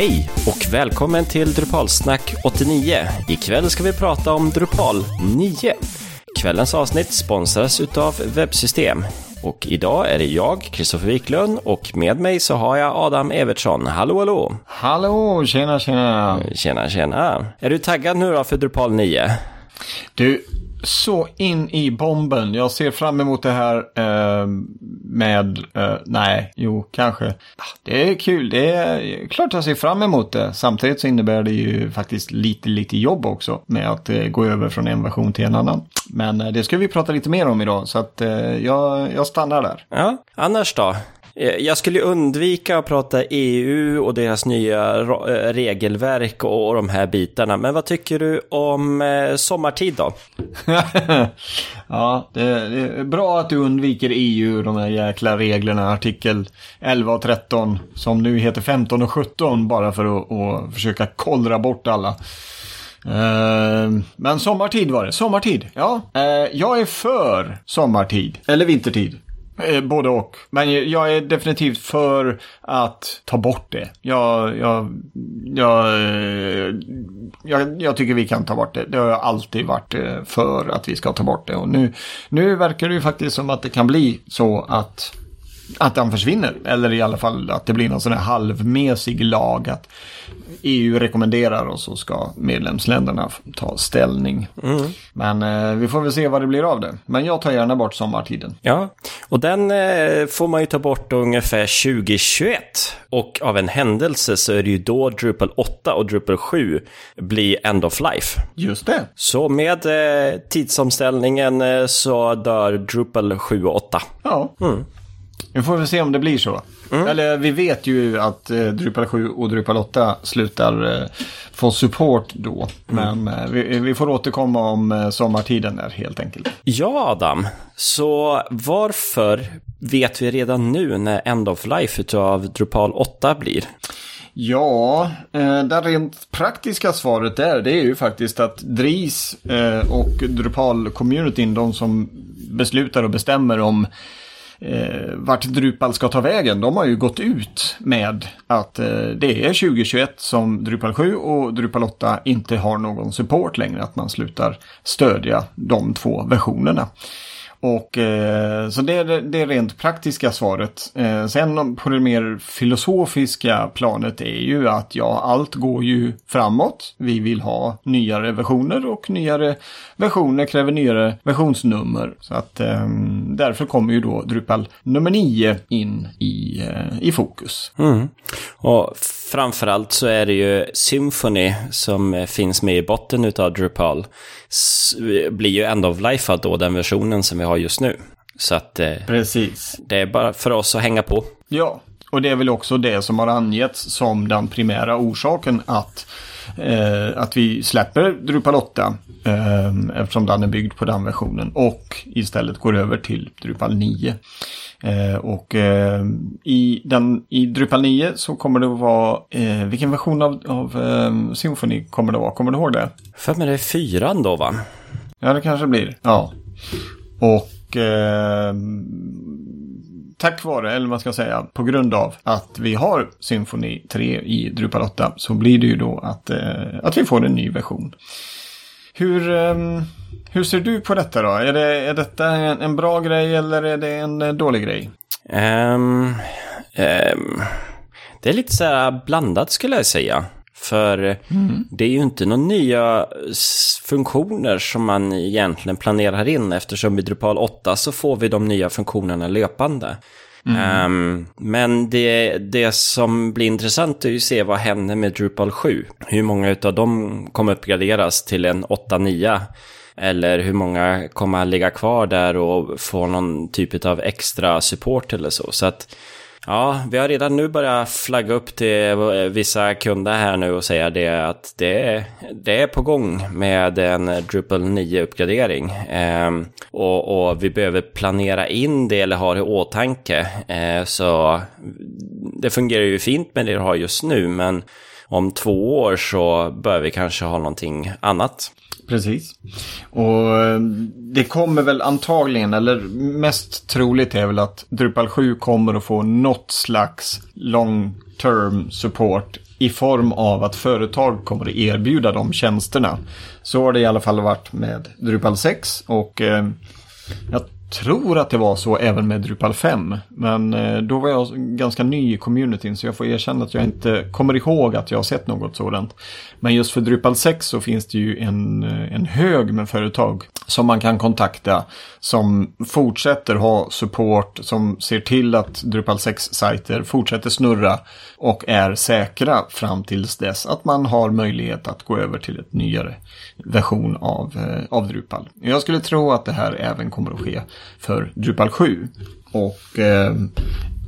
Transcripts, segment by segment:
Hej och välkommen till Drupalsnack 89. Ikväll ska vi prata om Drupal 9. Kvällens avsnitt sponsras utav Webbsystem. Och idag är det jag, Kristoffer Wiklund, och med mig så har jag Adam Evertsson. Hallå, hallå! Hallå, tjena, tjena! Tjena, tjena! Är du taggad nu då för Drupal 9? Du, så in i bomben. Jag ser fram emot det här eh, med, eh, nej, jo, kanske. Ah, det är kul, det är klart jag ser fram emot det. Samtidigt så innebär det ju faktiskt lite, lite jobb också med att eh, gå över från en version till en annan. Men eh, det ska vi prata lite mer om idag, så att eh, jag, jag stannar där. Ja, annars då? Eh, jag skulle undvika att prata EU och deras nya eh, regelverk och de här bitarna. Men vad tycker du om eh, sommartid då? ja, det är bra att du undviker EU, och de här jäkla reglerna, artikel 11 och 13, som nu heter 15 och 17, bara för att, att försöka kollra bort alla. men sommartid var det, sommartid. Ja, jag är för sommartid, eller vintertid. Eh, både och. Men jag är definitivt för att ta bort det. Jag, jag, jag, eh, jag, jag tycker vi kan ta bort det. Det har jag alltid varit eh, för att vi ska ta bort det. Och nu, nu verkar det ju faktiskt som att det kan bli så att att den försvinner. Eller i alla fall att det blir någon sån här halvmesig lag. Att EU rekommenderar och så ska medlemsländerna ta ställning. Mm. Men eh, vi får väl se vad det blir av det. Men jag tar gärna bort sommartiden. Ja, och den eh, får man ju ta bort ungefär 2021. Och av en händelse så är det ju då Drupal 8 och Drupal 7 blir End of Life. Just det. Så med eh, tidsomställningen eh, så dör Drupal 7 och 8. Ja. Mm. Nu får vi se om det blir så. Mm. Eller vi vet ju att eh, Drupal 7 och Drupal 8 slutar eh, få support då. Mm. Men eh, vi, vi, får återkomma om eh, sommartiden där helt enkelt. Ja, Adam. Så varför vet vi redan nu när End of Life av Drupal 8 blir? Ja, eh, det rent praktiska svaret där det är ju faktiskt att DRIS eh, och Drupal-communityn, de som beslutar och bestämmer om eh, vart Drupal ska ta vägen. De har ju gått ut med att eh, det är 2021 som Drupal 7 och Drupal 8 inte har någon support längre. Att man slutar stödja de två versionerna. Och eh, så det är det, det rent praktiska svaret. Eh, sen på det mer filosofiska planet är ju att ja, allt går ju framåt. Vi vill ha nyare versioner och nyare versioner kräver nyare versionsnummer. Så att eh, därför kommer ju då Drupal nummer 9 in i, eh, i fokus. Mm. Och framförallt så är det ju Symphony som finns med i botten utav Drupal. Blir ju end of life då, den versionen som vi har just nu. Så att eh, Precis. det är bara för oss att hänga på. Ja, och det är väl också det som har angetts som den primära orsaken att, eh, att vi släpper Drupal 8 eh, eftersom den är byggd på den versionen och istället går över till Drupal 9. Eh, och eh, i, den, i Drupal 9 så kommer det att vara, eh, vilken version av, av eh, Symfony kommer det att vara? Kommer du ihåg det? För mig det är fyran då va? Ja det kanske blir, ja. Och eh, tack vare, eller man ska säga på grund av att vi har Symfony 3 i Drupal 8 så blir det ju då att, eh, att vi får en ny version. Hur, um, hur ser du på detta då? Är, det, är detta en, en bra grej eller är det en eh, dålig grej? Um, um, det är lite så här blandat skulle jag säga. För mm. det är ju inte några nya funktioner som man egentligen planerar in eftersom i Drupal 8 så får vi de nya funktionerna löpande. Mm. Um, men det, det som blir intressant är ju att se vad händer med Drupal 7. Hur många av dem kommer uppgraderas till en 8-9? Eller hur många kommer att ligga kvar där och få någon typ av extra support eller så. Så att Ja, vi har redan nu börjat flagga upp till vissa kunder här nu och säga det att det är, det är på gång med en Drupal 9-uppgradering. Eh, och, och, vi behöver planera in det eller ha det i åtanke. Eh, så det fungerar ju fint med det vi har just nu, men om två år så bör vi kanske ha någonting annat. Precis. Och eh, det kommer väl antagligen, eller mest troligt är väl att Drupal 7 kommer att få något slags long term support i form av att företag kommer att erbjuda de tjänsterna. Så har det i alla fall varit med Drupal 6 och eh, jag tror att det var så även med Drupal 5. Men eh, då var jag ganska ny i communityn så jag får erkänna att jag inte kommer ihåg att jag har sett något sådant. Men just för Drupal 6 så finns det ju en, eh, en hög med företag som man kan kontakta som fortsätter ha support, som ser till att Drupal 6-sajter fortsätter snurra och är säkra fram tills dess att man har möjlighet att gå över till ett nyare version av, eh, av Drupal. Jag skulle tro att det här även kommer att ske för Drupal 7. Och eh,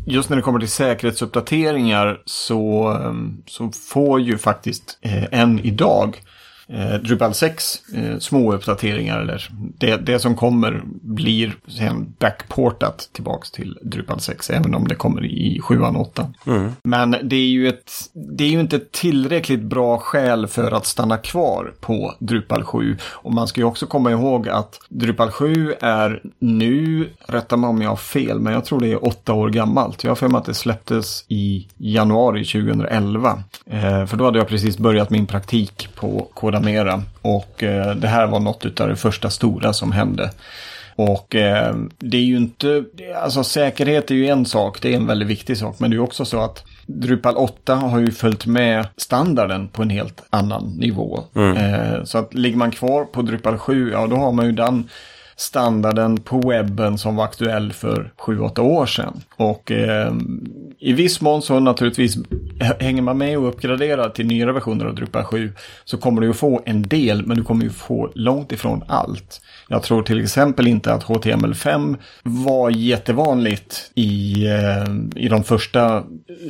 just när det kommer till säkerhetsuppdateringar så, eh, så får ju faktiskt eh, än idag eh, Drupal 6 eh, små uppdateringar eller det, det som kommer blir sen backportat tillbaks till Drupal 6 även om det kommer i 7 och 8. Mm. Men det är, ju ett, det är ju inte tillräckligt bra skäl för att stanna kvar på Drupal 7. Och man ska ju också komma ihåg att Drupal 7 är nu, rätta mig om jag har fel, men jag tror det är åtta år gammalt. Jag har för mig att det släpptes i januari 2011. Eh, för då hade jag precis börjat min praktik på Koda Mera. Och eh, det här var något av det första stora som hände. Och eh, det är ju inte, alltså säkerhet är ju en sak, det är en väldigt viktig sak. Men det är också så att Drupal 8 har ju följt med standarden på en helt annan nivå. Mm. Eh, så att ligger man kvar på Drupal 7, ja då har man ju den standarden på webben som var aktuell för 7-8 år sedan. Och eh, i viss mån så naturligtvis hänger man med och uppgraderar till nyare versioner av Drupal 7 så kommer du att få en del men du kommer ju få långt ifrån allt. Jag tror till exempel inte att HTML5 var jättevanligt i, eh, i de första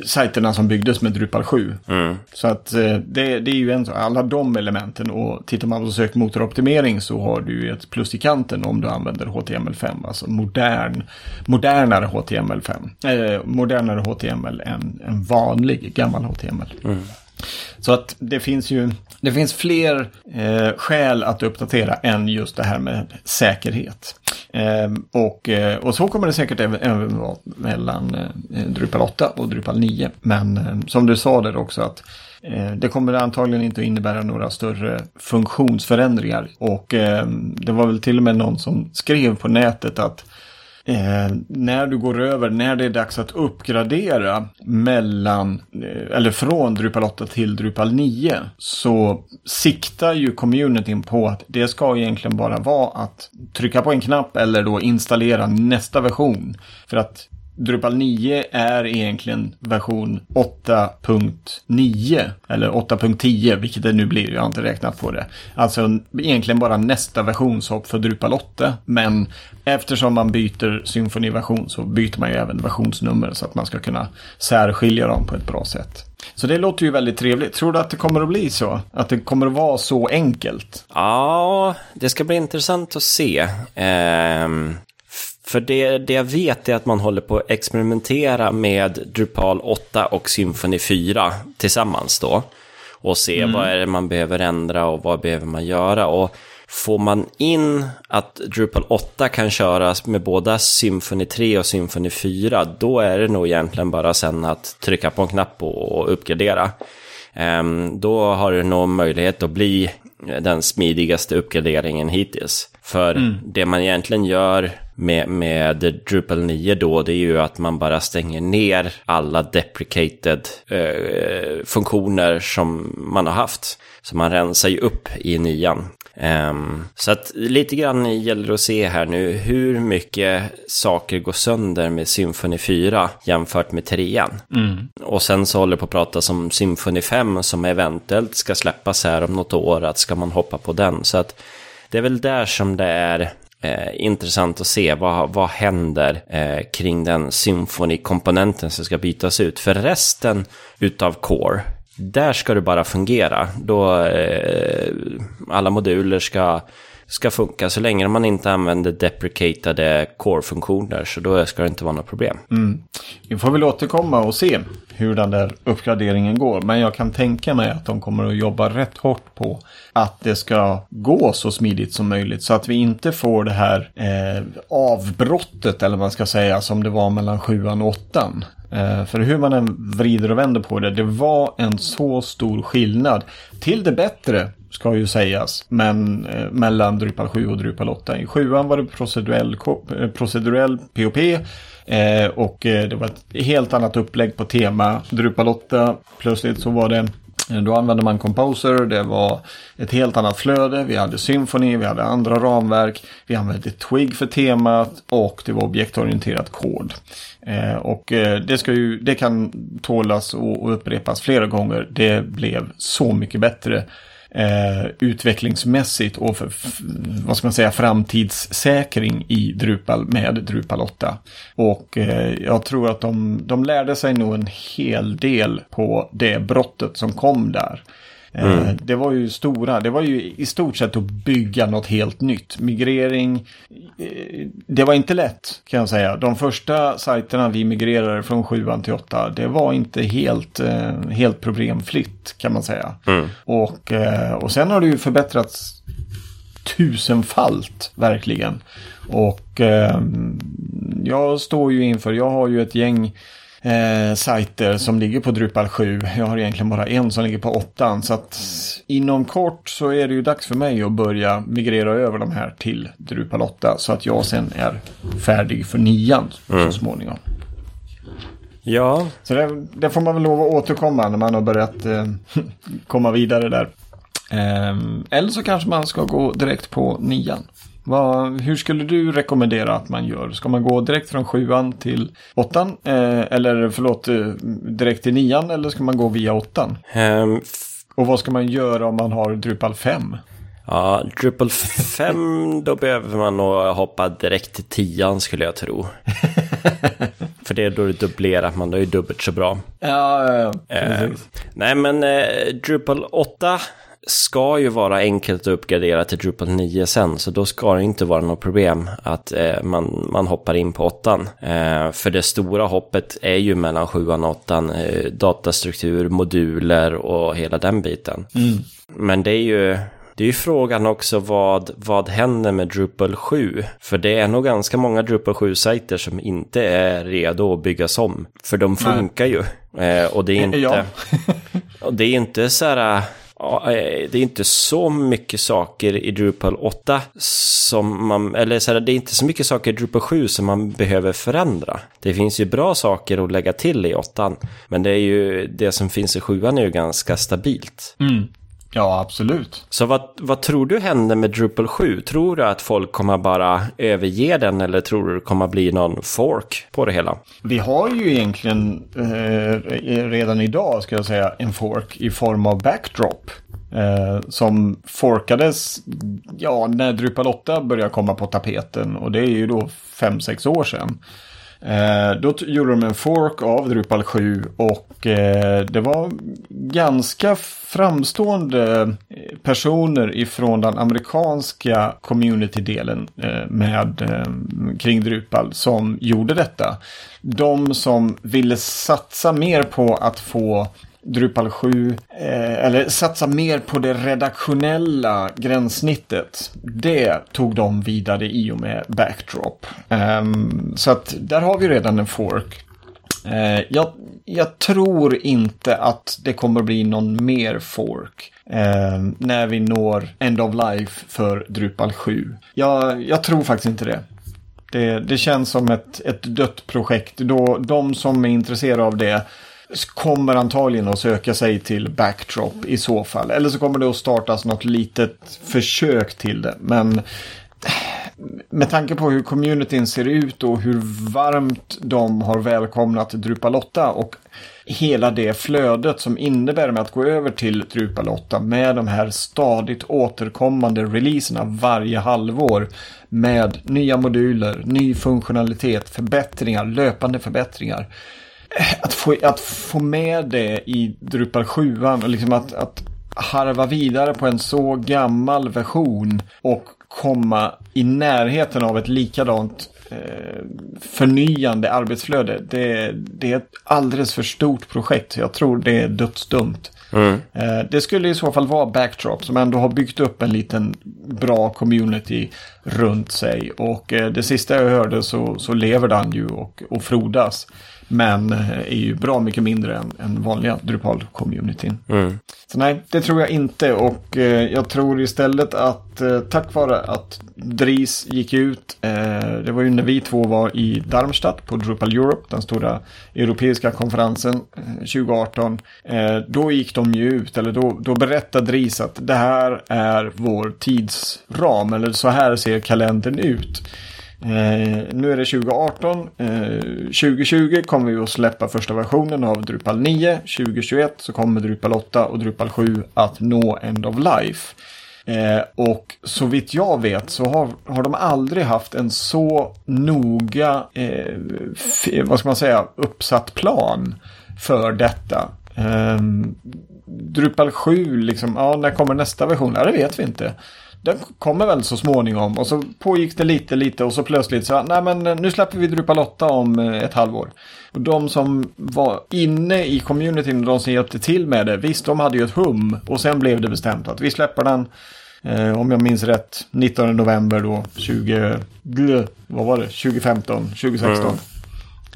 sajterna som byggdes med Drupal 7. Mm. Så att eh, det, det är ju en alla de elementen och tittar man på sökmotoroptimering så har du ett plus i kanten om du använder HTML5, alltså modern, modernare HTML5. Eh, modernare HTML än, än vanlig gammal HTML. Mm. Så att det finns ju det finns fler eh, skäl att uppdatera än just det här med säkerhet. Eh, och, eh, och så kommer det säkert även, vara mellan eh, Drupal 8 och Drupal 9. Men eh, som du sa där också att Eh, det kommer antagligen inte att innebära några större funktionsförändringar. Och eh, det var väl till och med någon som skrev på nätet att Eh, när du går över, när det är dags att uppgradera mellan, eh, eller från Drupal 8 till Drupal 9, så siktar ju communityn på att det ska egentligen bara vara att trycka på en knapp eller då installera nästa version. För att Drupal 9 är egentligen version 8.9 eller 8.10, vilket det nu blir. Jag har inte räknat på det. Alltså egentligen bara nästa versionshopp för Drupal 8. Men eftersom man byter symfoniversion så byter man ju även versionsnummer så att man ska kunna särskilja dem på ett bra sätt. Så det låter ju väldigt trevligt. Tror du att det kommer att bli så? Att det kommer att vara så enkelt? Ja, det ska bli intressant att se. Um, för det, det jag vet är att man håller på att experimentera med Drupal 8 och Symfony 4 tillsammans då. Och se mm. vad är det man behöver ändra och vad behöver man göra. Och får man in att Drupal 8 kan köras med båda Symfony 3 och Symfony 4, då är det nog egentligen bara sen att trycka på en knapp och uppgradera. Um, då har du nog möjlighet att bli den smidigaste uppgraderingen hittills. För mm. det man egentligen gör med, med Drupal 9 då, det är ju att man bara stänger ner alla deprecated eh, funktioner som man har haft. Så man rensar ju upp i nian. Um, så att lite grann gäller det att se här nu hur mycket saker går sönder med Symfony 4 jämfört med 3 mm. Och sen så håller på att prata om Symfony 5 som eventuellt ska släppas här om något år, att ska man hoppa på den. Så att det är väl där som det är eh, intressant att se vad, vad händer eh, kring den symfonikomponenten som ska bytas ut. För resten utav Core, där ska det bara fungera. Då eh, alla moduler ska ska funka så länge man inte använder deprecatade core-funktioner. Så då ska det inte vara något problem. Mm. Vi får väl återkomma och se hur den där uppgraderingen går. Men jag kan tänka mig att de kommer att jobba rätt hårt på att det ska gå så smidigt som möjligt. Så att vi inte får det här eh, avbrottet eller vad man ska säga som det var mellan sjuan och åttan. Eh, för hur man än vrider och vänder på det, det var en så stor skillnad. Till det bättre ska ju sägas, men eh, mellan Drupal 7 och Drupal 8. I 7 var det procedurell, eh, procedurell POP eh, och eh, det var ett helt annat upplägg på tema. Drupal 8 plötsligt så var det eh, då använde man Composer, det var ett helt annat flöde, vi hade Symfony, vi hade andra ramverk, vi använde Twig för temat och det var objektorienterat kod. Eh, och eh, det, ska ju, det kan tålas och, och upprepas flera gånger, det blev så mycket bättre eh, utvecklingsmässigt och för, vad ska man säga, framtidssäkring i Drupal med Drupal 8. Och eh, jag tror att de, de lärde sig nog en hel del på det brottet som kom där. Eh, mm. Det var ju stora, det var ju i stort sett att bygga något helt nytt. Migrering, eh, det var inte lätt kan jag säga. De första sajterna vi migrerade från 7 till 8, det var inte helt, eh, helt problemfritt kan man säga. Mm. Och, och sen har det ju förbättrats tusenfalt verkligen. Och jag står ju inför, jag har ju ett gäng eh, sajter som ligger på Drupal 7. Jag har egentligen bara en som ligger på 8. Så att inom kort så är det ju dags för mig att börja migrera över de här till Drupal 8. Så att jag sen är färdig för 9 mm. så småningom. Ja. Så det, det, får man väl lov att återkomma när man har börjat eh, komma vidare där. Eh, eller så kanske man ska gå direkt på 9. Vad, hur skulle du rekommendera att man gör? Ska man gå direkt från sjuan till åttan? Eh, eller förlåt, eh, direkt till nian eller ska man gå via åttan? Um, och vad ska man göra om man har Drupal 5? Ja, Drupal 5 då behöver man nog hoppa direkt till tian skulle jag tro. För det är då det dubblerar man, är dubbelt så bra. Ja, ja, ja. Eh, nej men eh, Drupal 8 ska ju vara enkelt att uppgradera till Drupal 9 sen, så då ska det inte vara något problem att eh, man, man hoppar in på 8. Eh, för det stora hoppet är ju mellan 7 och 8, eh, datastruktur, moduler och hela den biten. Mm. Men det är ju det är ju frågan också vad, vad händer med Drupal 7? För det är nog ganska många Drupal 7-sajter som inte är redo att byggas om. För de funkar Nej. ju. Eh, och det är inte... Ja. och det är inte så här Ja, eh, det är inte så mycket saker i Drupal 8 som man, eller så här, det är inte så mycket saker i Drupal 7 som man behöver förändra. Det finns ju bra saker att lägga till i 8, men det är ju, det som finns i 7 är ju ganska stabilt. Mm. Ja, absolut. Så vad, vad tror du händer med Drupal 7? Tror du att folk kommer bara överge den eller tror du det kommer bli någon fork på det hela? Vi har ju egentligen eh, redan idag, ska jag säga, en fork i form av backdrop. Eh, som forkades ja, när Drupal 8 började komma på tapeten och det är ju då 5-6 år sedan. Eh, då gjorde de en fork av Drupal 7 och eh, det var ganska framstående eh, personer ifrån den amerikanska community-delen eh, med eh, kring Drupal som gjorde detta. De som ville satsa mer på att få Drupal 7, eh, eller satsa mer på det redaktionella gränssnittet. Det tog de vidare i och med Backdrop. Eh, så att där har vi redan en fork. Eh, jag, jag, tror inte att det kommer bli någon mer fork. Eh, när vi når End of Life för Drupal 7. Jag, jag tror faktiskt inte det. Det, det känns som ett, ett dött projekt. Då, de som är intresserade av det kommer antagligen att söka sig till backdrop i så fall. Eller så kommer det att startas något litet försök till det. Men med tanke på hur communityn ser ut och hur varmt de har välkomnat DrupaLotta och hela det flödet som innebär med att gå över till DrupaLotta med de här stadigt återkommande releaserna varje halvår med nya moduler, ny funktionalitet, förbättringar, löpande förbättringar att få, att få med det i Drupal 7 och liksom att, att harva vidare på en så gammal version och komma i närheten av ett likadant eh, förnyande arbetsflöde. Det, det är ett alldeles för stort projekt. Jag tror det är dödsdumt. Mm. Eh, det skulle i så fall vara Backdrop som ändå har byggt upp en liten bra community runt sig. Och eh, det sista jag hörde så, så lever den ju och, och frodas. Men eh, är ju bra mycket mindre än, än vanliga Drupal-communityn. Mm. Så nej, det tror jag inte. Och eh, jag tror istället att eh, tack vare att Dries gick ut, eh, det var ju när vi två var i Darmstadt på Drupal Europe, den stora europeiska konferensen 2018. Eh, eh, då gick de ju ut, eller då, då berättade Dries att det här är vår tidsram, eller så här ser kalendern ut. Eh, nu är det 2018. Eh, 2020 kommer vi att släppa första versionen av Drupal 9. 2021 så kommer Drupal 8 och Drupal 7 att nå End of Life. Eh, och så vitt jag vet så har, har de aldrig haft en så noga, eh, vad ska man säga, uppsatt plan för detta. Eh, Drupal 7, liksom, ja, när kommer nästa version? Ja, det vet vi inte. Den kommer väl så småningom och så pågick det lite, lite och så plötsligt så, nej men eh, nu släpper vi Drupal 8 om eh, ett halvår. Och de som var inne i communityn och de som hjälpte till med det, visst de hade ju ett hum och sen blev det bestämt att vi släpper den Eh, om jag minns rätt, 19 november då, 20, vad var det, 2015, 2016. Mm.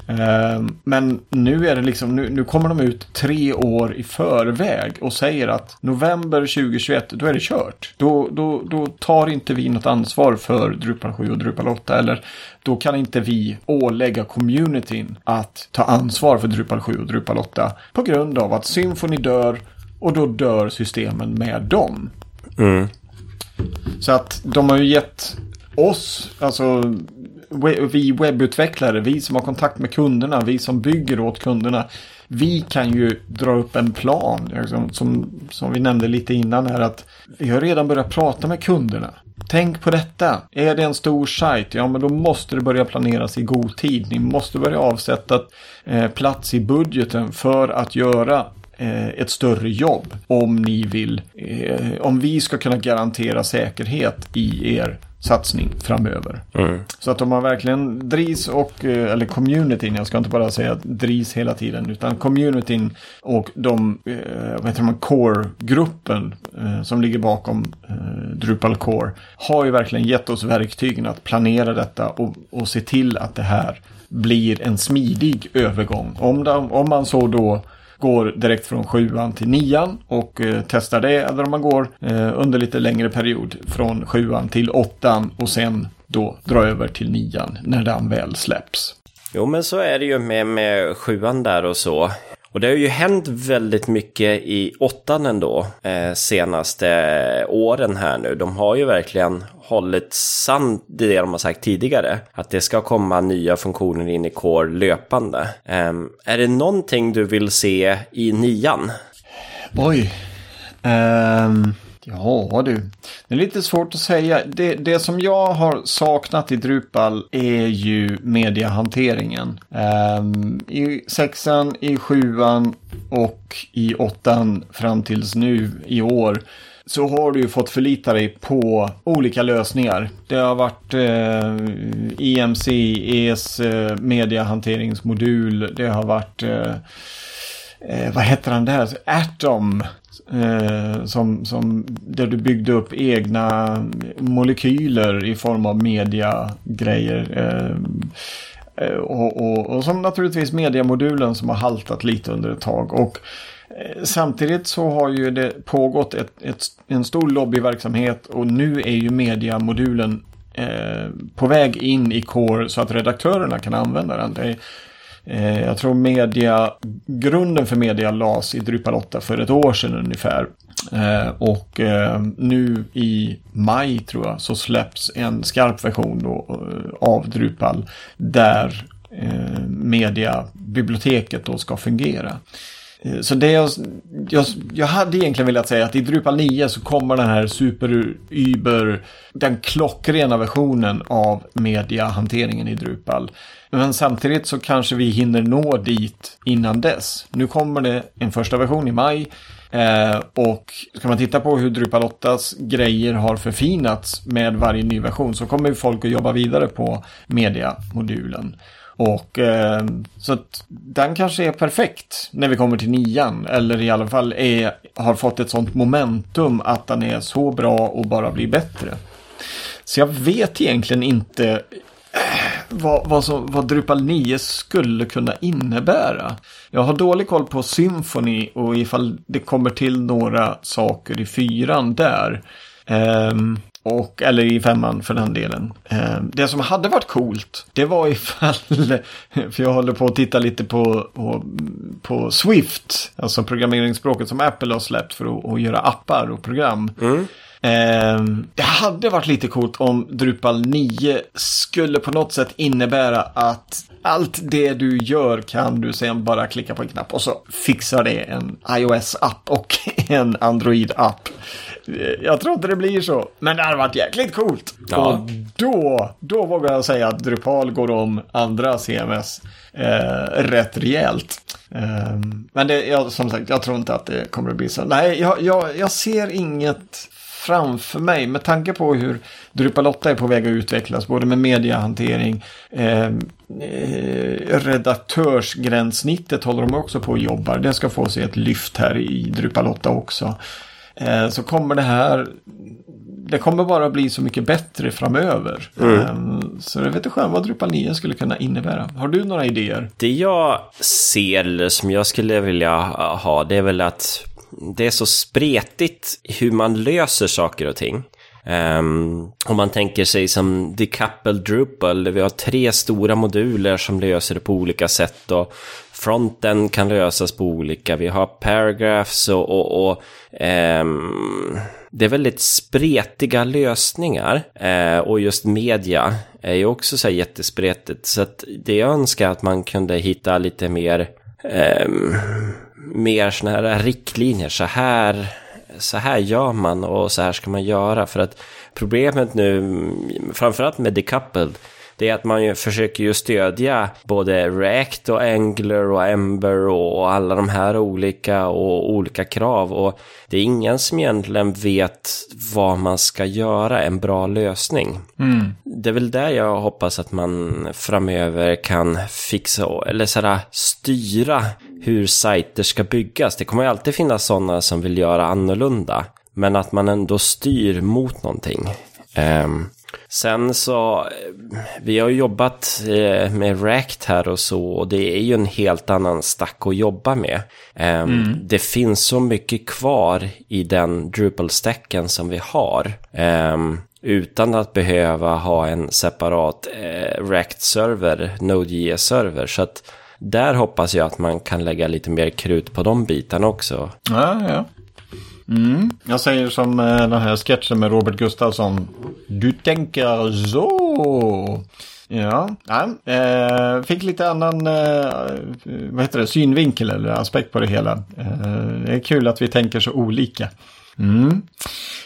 Ehm, men nu är det liksom, nu, nu, kommer de ut tre år i förväg och säger att november 2021, då är det kört. Då, då, då tar inte vi något ansvar för Drupal 7 och Drupal 8. Eller då kan inte vi ålägga communityn att ta ansvar för Drupal 7 och Drupal 8. På grund av att Symfony dör och då dör systemen med dem. Mm. Så att de har ju gett oss, alltså vi webbutvecklare, vi som har kontakt med kunderna, vi som bygger åt kunderna. Vi kan ju dra upp en plan, liksom, som, som vi nämnde lite innan här, att vi har redan börjat prata med kunderna. Tänk på detta. Är det en stor sajt, ja men då måste det börja planeras i god tid. Ni måste börja avsätta eh, plats i budgeten för att göra eh, ett större jobb. Om ni vill, eh, om vi ska kunna garantera säkerhet i er satsning framöver. Mm. Så att de har verkligen DRIS och, eh, eller communityn, jag ska inte bara säga DRIS hela tiden, utan communityn och de, eh, vad heter man, core-gruppen eh, som ligger bakom Drupal Core har ju verkligen gett oss verktygen att planera detta och, och se till att det här blir en smidig övergång. Om, de, om man så då går direkt från sjuan till nian och eh, testar det. Eller om man går eh, under lite längre period från sjuan till åttan och sen då dra över till nian när den väl släpps. Jo, men så är det ju med, med sjuan där och så. Och det har ju hänt väldigt mycket i åttan ändå, eh, senaste åren här nu. De har ju verkligen hållit sant det de har sagt tidigare. Att det ska komma nya funktioner in i Core löpande. Eh, är det någonting du vill se i nian? Oj. Um... Ja du, det är lite svårt att säga. Det, det som jag har saknat i Drupal är ju mediehanteringen. Um, ehm, I sexan, i sjuan och i åttan fram tills nu i år så har du ju fått förlita dig på olika lösningar. Det har varit eh, EMC, ES eh, mediahanteringsmodul. Det har varit, eh, eh, vad heter han där? Atom Eh, som, som, där du byggde upp egna molekyler i form av mediagrejer. Eh, eh och, och, och, som naturligtvis mediamodulen som har haltat lite under ett tag. Och eh, Samtidigt så har ju det pågått ett, ett, en stor lobbyverksamhet och nu är ju mediamodulen eh, på väg in i Core så att redaktörerna kan använda den. Det är, Eh, jag tror media, grunden för media lades i Drupal 8 för ett år sedan ungefär. Eh, och eh, nu i maj tror jag så släpps en skarp version då, eh, av Drupal där eh, mediabiblioteket då ska fungera. Eh, så det jag, jag, jag hade egentligen velat säga att i Drupal 9 så kommer den här super Uber, den klockrena versionen av mediahanteringen i Drupal. Men samtidigt så kanske vi hinner nå dit innan dess. Nu kommer det en första version i maj. Eh, och ska man titta på hur Drupal 8s grejer har förfinats med varje ny version så kommer folk att jobba vidare på mediamodulen. Och eh, så att den kanske är perfekt när vi kommer till nian. Eller i alla fall är, har fått ett sånt momentum att den är så bra och bara blir bättre. Så jag vet egentligen inte eh, vad, vad, som, vad Drupal 9 skulle kunna innebära. Jag har dålig koll på Symfony och ifall det kommer till några saker i fyran där. Um, och, eller i femman för den delen. Eh, det som hade varit coolt, det var ifall, för jag håller på att titta lite på, på, på Swift, alltså programmeringsspråket som Apple har släppt för att, att göra appar och program. Mm. Eh, det hade varit lite coolt om Drupal 9 skulle på något sätt innebära att allt det du gör kan du sen bara klicka på en knapp och så fixar det en iOS-app och en Android-app. Jag tror inte det blir så, men det hade varit jäkligt coolt. Ja. Och då, då vågar jag säga att Drupal går om andra CMS eh, rätt rejält. Eh, men det, jag, som sagt, jag tror inte att det kommer att bli så. Nej, jag, jag, jag ser inget framför mig med tanke på hur Drupal 8 är på väg att utvecklas, både med mediehantering, eh, eh, redaktörsgränssnittet håller de också på att jobba. Det ska få sig ett lyft här i Drupal 8 också. Eh, så kommer det här det kommer bara bli så mycket bättre framöver. Mm. Ehm, så jag vet inte själv vad Drupal 9 skulle kunna innebära. Har du några idéer? Det jag ser, som jag skulle vilja ha, det är väl att det är så spretigt hur man löser saker och ting. Um, om man tänker sig som DeCouple Drupal, vi har tre stora moduler som löser det på olika sätt och fronten kan lösas på olika. Vi har paragraphs och, och, och um, det är väldigt spretiga lösningar uh, och just media är ju också så här jättespretigt. Så att det jag önskar att man kunde hitta lite mer um, mer sådana här riktlinjer. Så här, så här gör man och så här ska man göra. För att problemet nu, framförallt med decoupled, det är att man ju försöker ju stödja både React och Angular och Ember och alla de här olika och olika krav. Och det är ingen som egentligen vet vad man ska göra en bra lösning. Mm. Det är väl där jag hoppas att man framöver kan fixa eller sådär styra hur sajter ska byggas. Det kommer ju alltid finnas sådana som vill göra annorlunda. Men att man ändå styr mot någonting. Um, Sen så, eh, vi har jobbat eh, med React här och så och det är ju en helt annan stack att jobba med. Ehm, mm. Det finns så mycket kvar i den Drupal-stacken som vi har. Ehm, utan att behöva ha en separat eh, React-server, Node.js-server. Så att där hoppas jag att man kan lägga lite mer krut på de bitarna också. Ja, ja. Mm. Jag säger som eh, den här sketchen med Robert Gustafsson. Du tänker så. Ja, ja. Eh, fick lite annan eh, vad heter det, synvinkel eller aspekt på det hela. Eh, det är kul att vi tänker så olika. Mm.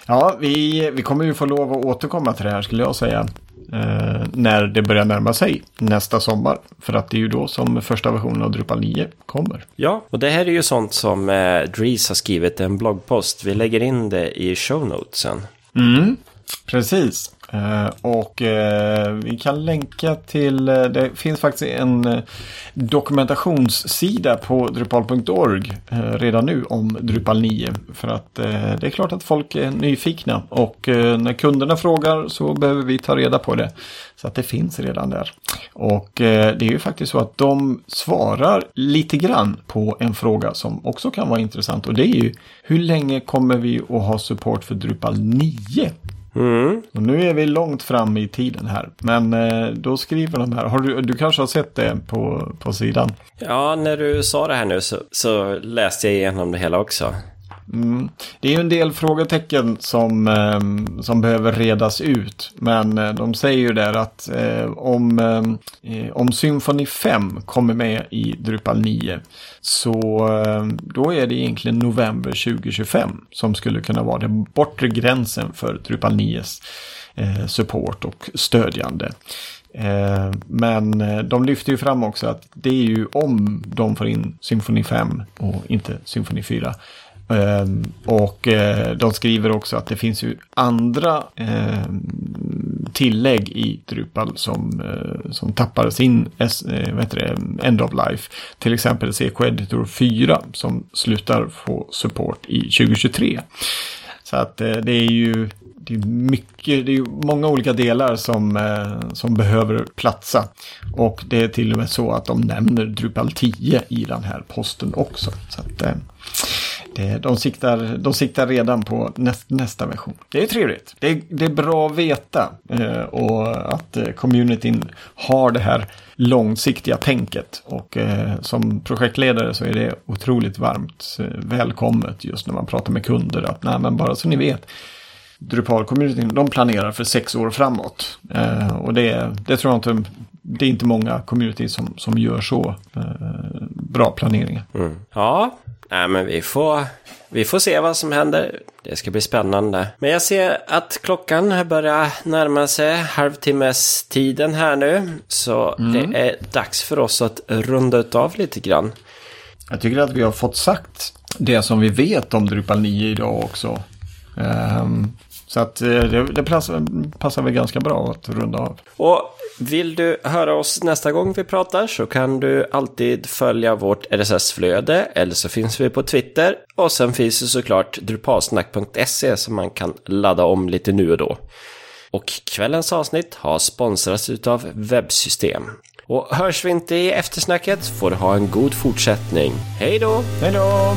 Ja, vi, vi kommer ju få lov att återkomma till det här skulle jag säga eh, när det börjar närma sig nästa sommar. För att det är ju då som första versionen av Drupal 9 kommer. Ja, och det här är ju sånt som eh, Dries har skrivit en bloggpost. Vi lägger in det i show notesen. Mm, precis. Eh, och eh, vi kan länka till, eh, det finns faktiskt en dokumentationssida på drupal.org redan nu om Drupal 9. För att det är klart att folk är nyfikna och när kunderna frågar så behöver vi ta reda på det. Så att det finns redan där. Och det är ju faktiskt så att de svarar lite grann på en fråga som också kan vara intressant och det är ju hur länge kommer vi att ha support för Drupal 9? Mm. Och nu är vi långt fram i tiden här. Men eh, då skriver de här. Har du, du kanske har sett det på, på sidan? Ja, när du sa det här nu så, så läste jag igenom det hela också. Mm. Det är ju en del frågetecken som, eh, som behöver redas ut. Men eh, de säger ju där att eh, om, eh, eh om Symfoni 5 kommer med i Drupal 9 så eh, då är det egentligen november 2025 som skulle kunna vara den bortre gränsen för Drupal 9s eh, support och stödjande. Eh, men eh, de lyfter ju fram också att det är ju om de får in Symfoni 5 och inte Symfoni 4. Ehm, och eh, de skriver också att det finns ju andra ehm, tillägg i Drupal som, eh, som tappar sin eh, vad heter det, End of Life. Till exempel CK Editor 4 som slutar få support i 2023. Så att det är ju det är mycket, det är många olika delar som, som behöver platsa. Och det är till och med så att de nämner Drupal 10 i den här posten också. Så att, det, de, siktar, de siktar redan på näst, nästa version. Det är trevligt. Det är, det är bra att veta. Eh, och att eh, communityn har det här långsiktiga tänket. Och eh, som projektledare så är det otroligt varmt eh, välkommet just när man pratar med kunder. Att nej men bara så ni vet. Drupal-communityn, de planerar för sex år framåt. Eh, och det, det tror jag inte, det är inte många community som, som gör så eh, bra planeringar. Mm. Ja, nej, men vi får, vi får se vad som händer. Det ska bli spännande. Men jag ser att klockan börjar närma sig halvtimmes tiden här nu. Så mm. det är dags för oss att runda av lite grann. Jag tycker att vi har fått sagt det som vi vet om Drupal 9 idag också. Um, så att eh, det, det passar, passar väl ganska bra att runda av. Och vill du höra oss nästa gång vi pratar så kan du alltid följa vårt RSS-flöde eller så finns vi på Twitter. Och sen finns det såklart drupalsnack.se som man kan ladda om lite nu och då. Och kvällens avsnitt har sponsrats av Webbsystem. Och hörs vi inte i eftersnacket får du ha en god fortsättning. Hej då! Hej då!